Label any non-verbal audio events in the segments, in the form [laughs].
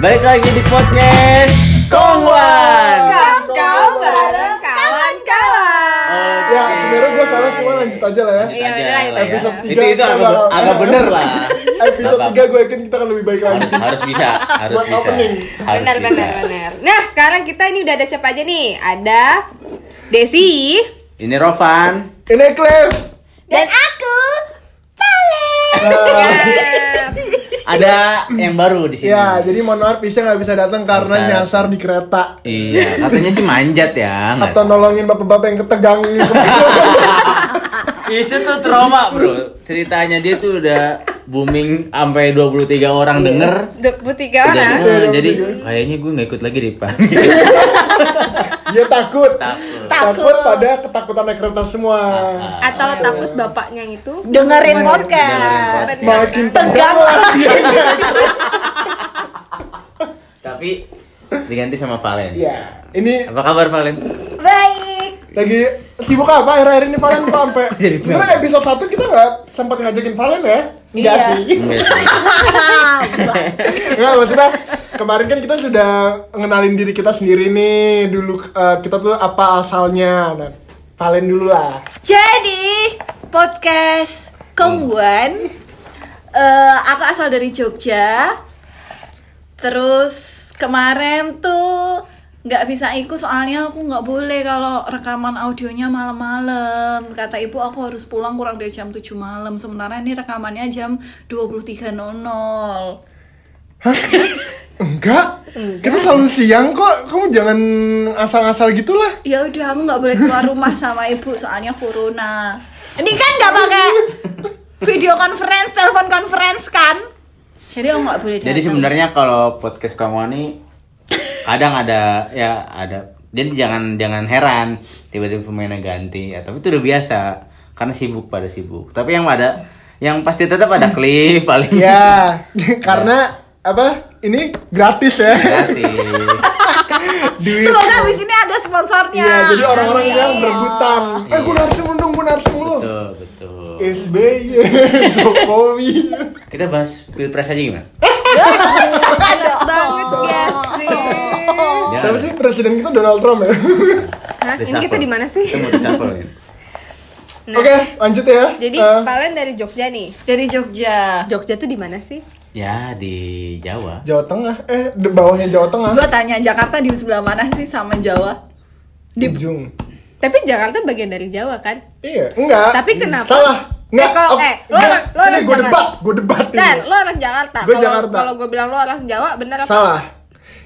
Balik lagi di podcast Kongwan. Kau bareng kawan-kawan. Ya, sebenarnya gue salah cuma lanjut aja lah ya. Lanjut Iya, aja udah, lah ya. episode Itu tiga itu kita agak, bakal- agak bener lah. [laughs] Episode Nggak 3 gue yakin kita akan lebih baik lagi. harus harus bisa [laughs] harus Buat bisa opening. harus Benar, bisa. benar, benar. Nah, sekarang kita ini udah ada siapa aja nih? Ada Desi ini Rovan Ini Cliff. dan aku Nah, [laughs] ada yang baru di sini ya, jadi mohon maaf Pisha nggak bisa datang karena Bisa. nyasar di kereta. iya katanya sih manjat ya Atau nolongin bapak-bapak yang ketegang gitu. [laughs] itu tuh trauma bro ceritanya dia tuh udah booming sampai 23 orang denger 23 jadi, orang. eh, jadi kayaknya gue nggak ikut lagi deh pak [laughs] Dia takut. Takut. Takut pada ketakutan naik kereta semua. Atau takut bapaknya itu. Dengerin podcast. Makin Tegang dianya. tapi diganti sama Valen. Ya, ini apa kabar Valen? Baik. lagi sibuk apa akhir-akhir ini Valen? Kok sampai [laughs] Jadi sebenarnya episode 1 kita nggak sempat ngajakin Valen ya? Nggak Iya. sih. Enggak [laughs] maksudnya kemarin kan kita sudah ngenalin diri kita sendiri nih dulu eh, kita tuh apa asalnya nah Valen dulu lah Jadi podcast Kongguan. eh, aku asal dari Jogja. Terus kemarin tuh nggak bisa ikut soalnya aku nggak boleh kalau rekaman audionya malam-malam. Kata ibu aku harus pulang kurang dari jam 7 malam. Sementara ini rekamannya jam 23.00. [laughs] enggak. Kita selalu siang kok. Kamu jangan asal-asal gitulah. Ya udah aku nggak boleh keluar rumah sama ibu soalnya corona. Ini kan nggak pakai video conference telepon conference kan? Jadi aku nggak boleh Jadi sebenarnya kalau podcast kamu ini kadang ada ya ada. Jadi jangan jangan heran tiba-tiba pemainnya ganti. Ya, tapi itu udah biasa karena sibuk pada sibuk. Tapi yang ada yang pasti tetap ada clip paling. [laughs] Ya karena apa ini gratis ya gratis. [laughs] duit semoga abis ini ada sponsornya Iya, jadi orang-orang yang berebutan. Eh, gue narsum dong, gue narsum lu. betul, betul. SBY, [laughs] Jokowi. Kita bahas pilpres aja gimana? Enak banget ya sih. Ya, Siapa sih presiden kita Donald Trump ya? Hah, ini kita di mana sih? Kita mau reshuffle ya. Nah, Oke, lanjut ya. Jadi Valen dari Jogja nih. dari Jogja Jogja tuh di mana sih? Ya di Jawa. Jawa Tengah. Eh, di bawahnya Jawa Tengah. gua tanya Jakarta di sebelah mana sih sama Jawa Di ujung. Tapi Jakarta bagian dari Jawa kan? Iya, enggak. Tapi kenapa? Salah. Enggak. Eh, kalau- oh, eh, lo enggak. lo orang gue debat, gue debat ini. Dan lo orang Jakarta. Gua Kalau- Jakarta. Kalau gue bilang lo orang Jawa, bener apa? Salah.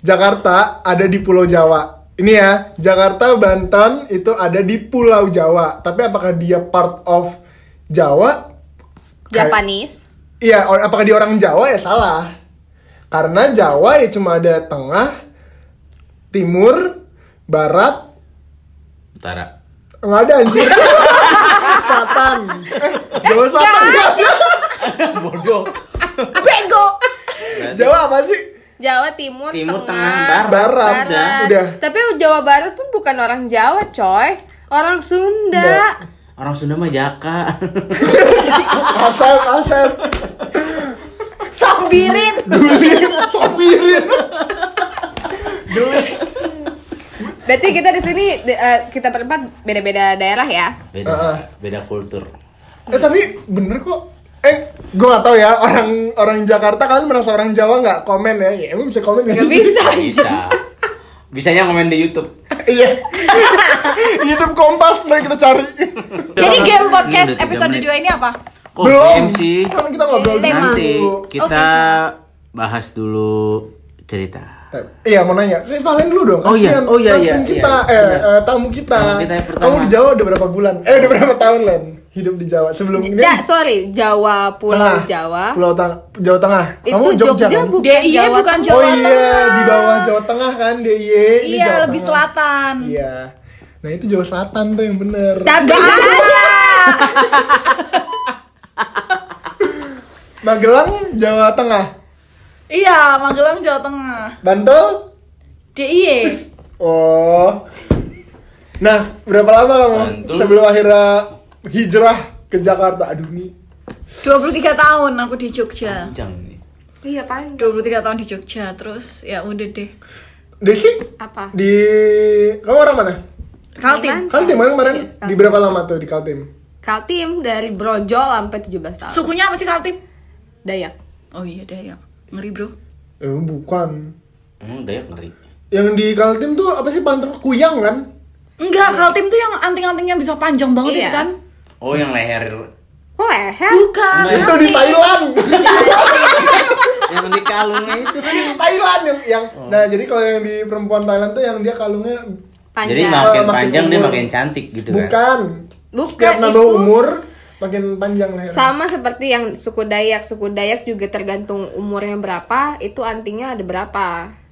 Jakarta ada di Pulau Jawa. Ini ya, Jakarta, Banten itu ada di Pulau Jawa. Tapi apakah dia part of Jawa? Japanese. Iya, apakah dia orang Jawa ya salah. Karena Jawa ya cuma ada tengah, timur, barat, Utara. nggak ada anjir. [laughs] Selatan. Eh, Jawa Selatan nggak [laughs] ada. Bodoh. bego Jawa apa sih? Jawa Timur, Timur, Tengah, Tengah, Barat. Barat. Udah. Udah. Tapi Jawa Barat pun bukan orang Jawa, coy. Orang Sunda. Orang Sunda mah Jaka. [laughs] Asep, Asep. Sambirin Guling, sopirin. Gelis. Berarti kita di sini eh, kita berempat beda-beda daerah ya. Beda, Heeh. beda kultur. Eh tapi bener kok. Eh, gue gak tahu ya orang orang Jakarta kalian merasa orang Jawa nggak komen ya? Ya emang bisa komen Gak bisa. Bisa. Bisanya komen di YouTube. [laughs] Iya. [laughs] Hidup kompas mari kita cari. jadi game podcast episode menit. 2 ini apa Kok Belum. sih? Kan kita ngobrol dulu. Nanti kita Oke, bahas dulu cerita. Iya mau nanya, eh, Valen dulu dong. Oh iya, kasihan. oh iya, Langsung iya, kita, iya. eh, Iya. eh, tamu kita. Tamu kita yang pertama. Kamu di Jawa udah berapa bulan? Eh udah berapa tahun Len? Hidup di Jawa sebelum ini? Ya, sorry, Jawa Pulau Tengah. Jawa. Pulau Tengah, Jawa Tengah. Itu Kamu Jogja, Jogja kan? bukan DIY Jawa bukan Tengah. Jawa oh iya, Tengah. di bawah Jawa Tengah kan DIY. ini iya Jawa lebih Tengah. selatan Iya. Nah itu Jawa Selatan tuh yang bener. Tapi [laughs] [laughs] Magelang Jawa Tengah. iya Magelang Jawa Tengah Bantul? DIY Oh. Nah, berapa lama kamu Bantul. sebelum akhirnya hijrah ke Jakarta? Aduh nih. 23 tahun aku di Jogja Panjang nih. Iya panjang. 23 tahun di Jogja terus ya udah deh. Desi Apa? di kamu orang mana? Kaltim. Kaltim mana kemarin? Iya, Di berapa lama tuh di Kaltim? Kaltim dari Brojol sampai 17 tahun. Sukunya apa sih Kaltim? Dayak. Oh iya Dayak. Ngeri bro. Eh bukan. Emang Dayak ngeri. Yang di Kaltim tuh apa sih panter kuyang kan? Enggak, Kaltim tuh yang anting-antingnya bisa panjang banget Iya. itu kan? Oh yang leher Kok leher? Bukan. Itu di Thailand. yang di kalungnya itu. di Thailand yang, yang nah jadi kalau yang di perempuan Thailand tuh yang dia kalungnya Panjang. Jadi makin Oh, makin panjang dia umur. makin cantik gitu kan. bukan. Bukan, Setiap nambah itu- umur makin panjang lehernya. Sama seperti yang suku Dayak, suku Dayak juga tergantung umurnya berapa, itu antingnya ada berapa.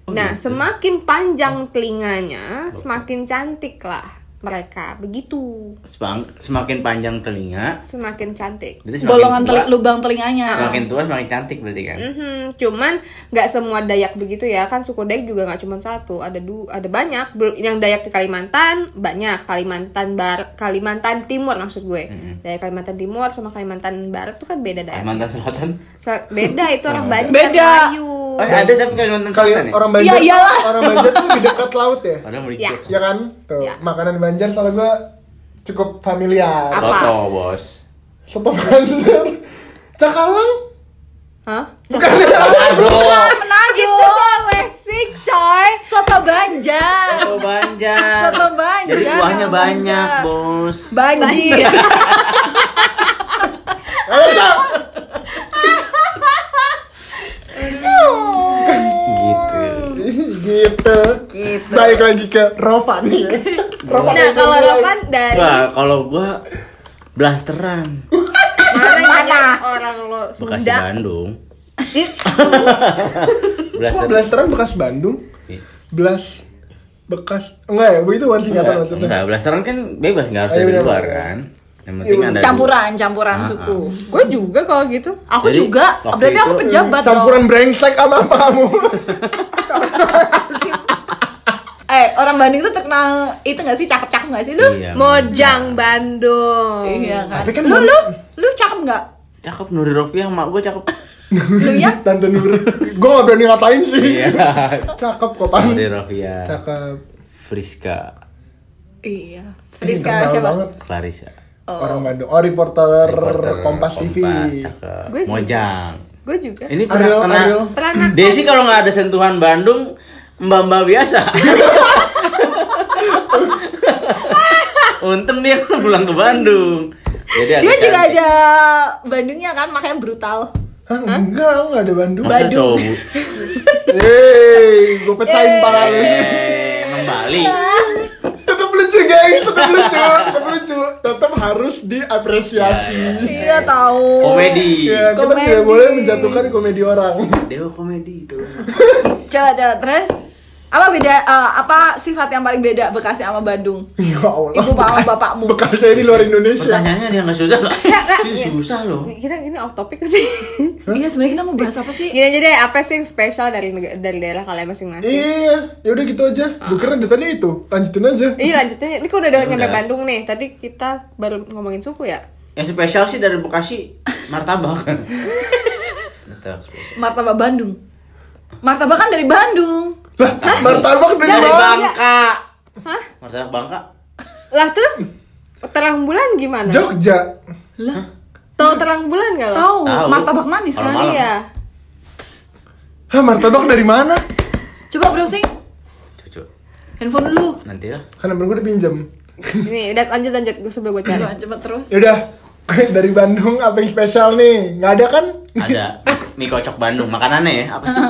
Oh, nah, gitu. semakin panjang telinganya, semakin cantik lah mereka. Begitu. Semang- Semakin panjang telinga, Semakin cantik. jadi semakin Bolongan tua, teli- lubang telinganya. Semakin tua semakin cantik berarti kan. Mhm, cuman nggak semua Dayak begitu ya kan suku Dayak juga nggak cuma satu ada du ada banyak yang Dayak di Kalimantan banyak Kalimantan Bar Kalimantan Timur maksud gue Dayak Kalimantan Timur sama Kalimantan Barat tuh kan beda Dayak Kalimantan Selatan. Se- beda itu orang Banjar Beda. Melayu Oh ada tapi Kalimantan Kali Selatan ya? orang Banjar, Iya, iyalah. orang Banjar tuh di dekat laut ya. Padahal mau Ya. Ya kan? Tuh, Ya. makanan Banjar soalnya gua cukup familiar. Apa? Soto bos. Soto Banjar. Cakalang? Hah? Bukan. Aduh. Manado. Sulawesi coy Soto Banjar. Soto Banjar. Soto Banjar. Jadi kuahnya Soto banyak bos. Banjir. Ayo, Cak. [laughs] Gitu. gitu. Baik lagi ke Rovan nih. ya. [laughs] Rovan nah kalau. Rovan dari Wah kalau gua blasteran. mana Mana? orang lo Bekasi Sunda Bandung. Ih, Kok Blasteran. blasteran bekas Bandung? Iya. Blas bekas enggak ya, begitu bukan singkatan Enggak, maksudnya. enggak, blasteran kan bebas nggak harus iya, dari luar kan. Yang penting Iya, ada campuran, campuran Ah, suku. gue juga kalau gitu Aku Jadi, juga. Berarti aku itu- pejabat Campuran dong. brengsek sama apa kamu? [laughs] Eh, orang Bandung itu terkenal itu gak sih cakep-cakep gak sih lu? Iya, Mojang Bandung Iya kan. Tapi kan lu lu lu cakep nggak? Cakep Nuri Rofiah mak gue cakep. [laughs] Lu ya? Tante Nur. Gue gak berani ngatain sih. Iya. Cakep kok, Pan. Nuri Rofiah. Cakep. Friska. Iya. Friska terkenal siapa? banget. Clarissa. Orang Bandung. Oh, reporter, Reporter Kompas, TV. cakep. Juga. Mojang. gue juga Ini Ariel, pernah Ariel. pernah Desi kalau nggak ada sentuhan Bandung, mbak-mbak biasa. [laughs] Untung dia [laughs] pulang ke Bandung. Jadi Dia juga cantik. ada Bandungnya kan, makanya brutal. Hah, enggak, enggak ada Bandung. Cowok? Hei, [laughs] gue pecahin pala lu. Eh, emang Bali. [laughs] Tetap lucu, guys. Tetap lucu. Tetap lucu. Tetap harus diapresiasi. Iya tahu. Komedi. Ya, kita Komedi. tidak boleh menjatuhkan komedi orang. Dewa komedi itu. Coba coba terus apa beda eh, apa sifat yang paling beda Bekasi sama Bandung? Ya Allah. Ibu sama bapakmu. [laughs] Bekasnya di luar Indonesia. Pertanyaannya dia nggak susah nggak. Ini susah loh. kita ini off topic sih [laughs] Iya sebenarnya kita mau bahas apa sih? gini aja deh apa sih yang spesial dari dari daerah kalian masing-masing Iya, ya udah gitu aja. Gue kira dari tadi itu. Lanjutin aja. Iya lanjutnya, ini kan udah udah Ya nyampe. Bandung nih. Tadi kita baru ngomongin suku ya. Yang spesial sih dari Bekasi martabak [laughs] kan. Martabak Bandung. Martabak kan dari Bandung. Lah, martabak dari? Bangka. Hah? Martabak Bangka. Lah terus terang bulan gimana? Jogja. Lah, Tahu terang bulan gak lo? tahu martabak manis kan? Iya. Hah, martabak dari mana? Coba browsing Cucu. handphone lu. Nanti lah. Kan nomor gue udah pinjem. Ini udah lanjut lanjut gue sebelum gue cari. Coba coba terus. Ya udah, [laughs] dari Bandung apa yang spesial nih? Nggak ada kan? Ada [laughs] mie kocok Bandung. Makanannya ya apa sih?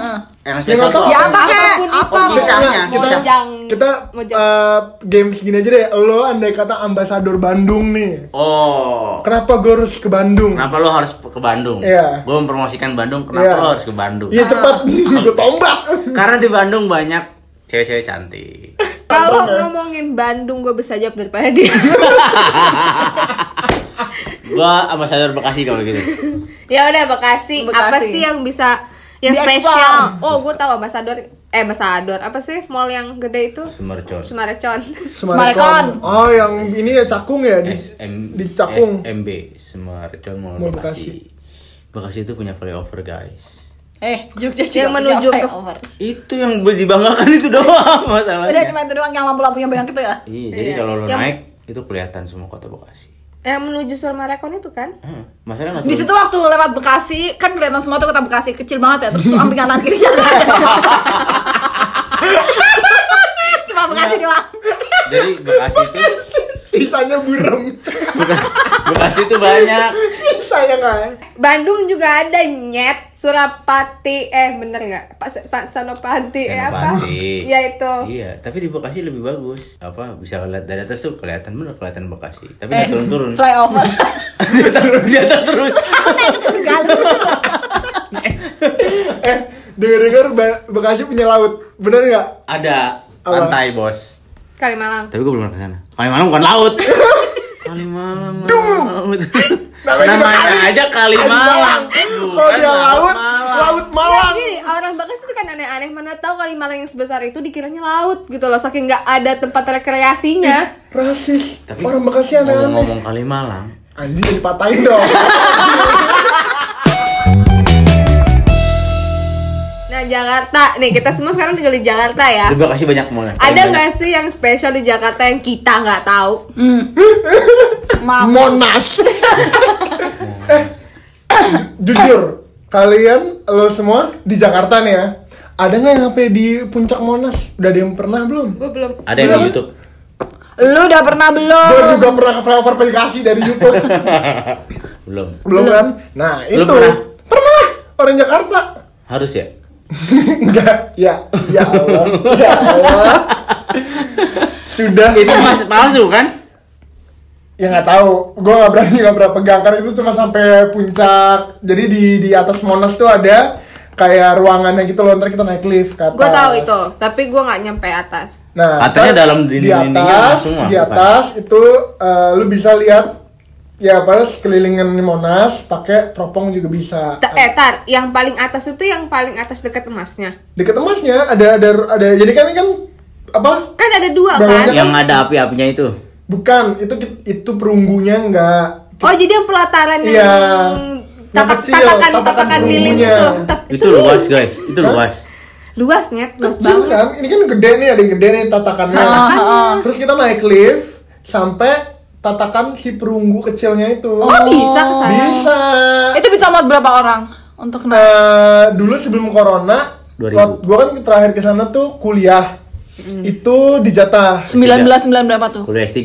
Yang Ya, nggak tahu. Ya apa? apa kek? Apa? Oh, kisahnya. Nggak, kita Mojang. kita Mojang. eh, game segini aja deh. Lo andai kata ambasador Bandung nih. Oh. Kenapa gue harus ke Bandung? Kenapa lo harus ke Bandung? Iya. Gue mempromosikan Bandung. Kenapa Iya. lo harus ke Bandung? Iya cepat, [laughs] gue tombak. Karena di Bandung banyak cewek-cewek cantik. [laughs] Kalau ngomongin Bandung gue bisa jawab daripada dia. [laughs] Gua ambasador Bekasi kalau gitu. ya udah Bekasi. Bekasi. Apa sih yang bisa yang spesial? Oh, gue tahu ambasador eh ambasador apa sih mall yang gede itu? Semercon. Sumarecon. Semarekon. Oh, yang ini ya cakung ya di, SM, di cakung. SMB Semercon Mall Mall Bekasi. Bekasi itu punya flyover guys. Eh, Jogja Yang menuju ke- flyover. Itu yang dibanggakan itu doang masalahnya. Udah cuma itu doang yang lampu-lampunya banyak itu ya. Iya, jadi Iya. kalau lo Yang- naik itu kelihatan semua kota Bekasi. Yang menuju Surmarekon itu kan? Hmm, Di situ waktu lewat Bekasi kan kelihatan semua tuh kota Bekasi kecil banget ya. Terus samping kanan ada. [laughs] Cuma Bekasi doang. Jadi Bekasi itu Sisanya burem. Beka- Bekasi itu banyak. Sisanya nggak. Bandung juga ada nyet Surapati eh bener nggak Pak Pak Sanopati eh apa [laughs] ya itu Iya, tapi di Bekasi lebih bagus. Apa bisa lihat dari atas tuh kelihatan bener kelihatan Bekasi. Tapi Eh, nggak turun-turun. Flyover. [laughs] Dia turun, dia terus. [laughs] Eh, denger-denger Ba- Bekasi punya laut. Bener nggak? Ada pantai, Bos. Kalimalang Tapi gue belum pernah ke sana. Kalimalang bukan laut. Kalimalang. Laut. Namanya Namanya kali. aja Kalimalang. Kalau Bukan dia laut, Malang. laut Nah, Malang. gini, orang Bekasi itu kan aneh-aneh mana tahu Kalimalang yang sebesar itu dikiranya laut gitu loh saking nggak ada tempat rekreasinya Rasis. Tapi Orang Bekasi aneh-aneh. ngomong-ngomong Kalimalang, Anjing jadi patahin dong. [laughs] Jakarta nih kita semua sekarang tinggal di Jakarta ya di Bekasi banyak mall. ada nggak sih yang spesial di Jakarta yang kita nggak tahu Maaf. Monas. eh, jujur, kalian lo semua di Jakarta nih ya. Ada nggak yang sampai di puncak Monas? Udah ada yang pernah belum? gue belum Ada yang di YouTube. Lu udah pernah belum? Gue juga pernah ke flyover Bekasi dari YouTube. [laughs] Belum. belum kan? Nah, Belum itu. pernah? Pernah. Orang Jakarta. Harus ya? Enggak, ya, ya Allah, ya Allah. Sudah. Itu mas palsu kan? Ya nggak tahu, gue nggak berani nggak berapa pegang karena itu cuma sampai puncak. Jadi di di atas Monas tuh ada kayak ruangannya gitu loh, ntar kita naik lift ke atas. gue tahu itu tapi gue nggak nyampe atas Nah, Katanya ntar dalam di dinding-dindingnya atas, langsung lah, di bukan? atas itu eh, lu bisa lihat ya pada sekelilingan Monas pakai teropong juga bisa. Ta- eh tar yang paling atas itu yang paling atas dekat emasnya Deket emasnya ada ada ada jadi kan ini kan apa? kan ada dua Bawahnya kan Yang ada api-apinya itu. Bukan, itu itu perunggunya enggak oh jadi yang pelataran Iya. yang kecil, tatakan tatakan lilin itu Itu luas guys, itu Hah? luas. luas nyet luas kecil banget kan ini kan gede nih ada yang gede nih tatakannya terus kita naik lift sampai tatakan si perunggu kecilnya itu. Oh bisa ke sana? Bisa. Itu bisa muat berapa orang untuk naik? Eh, dulu sebelum corona 2000. waktu- gua kan terakhir ke sana tuh kuliah. Itu dijatah 19 9 berapa tuh? Kuliah S3.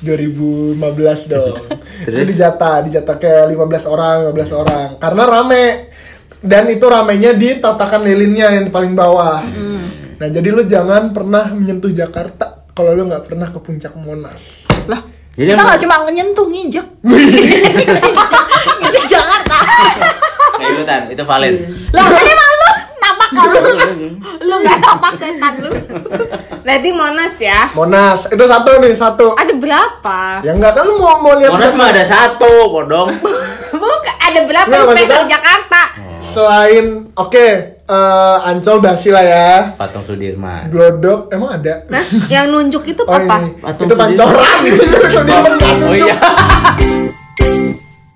2015 [laughs] dong. [laughs] Terus? itu dijatah dijatah kayak 15 orang 15 orang. Karena rame. Dan itu ramenya di tatakan lilinnya yang di paling bawah. Nah jadi lu jangan pernah menyentuh Jakarta kalau lu nggak pernah ke puncak Monas Lah, Jadi kita nggak cuma nyentuh, [laughs] nginjek. nginjek Jakarta. Kayak ikutan, itu valid. Lah, kan [laughs] emang lu napak kalau lu nggak napak setan lu. berarti monas ya Monas itu satu nih satu ada berapa ya nggak kan lu mau mau lihat Monas mah ada satu, bodong. [laughs] bukan ada berapa Nggak, maksudnya- Jakarta selain oke eh, Ancol Basi lah ya. Patung Sudirman. Glodok emang ada? Nah yang nunjuk itu oh apa? ini. Patung itu pancoran. [laughs] Itu dia nggak Oh iya.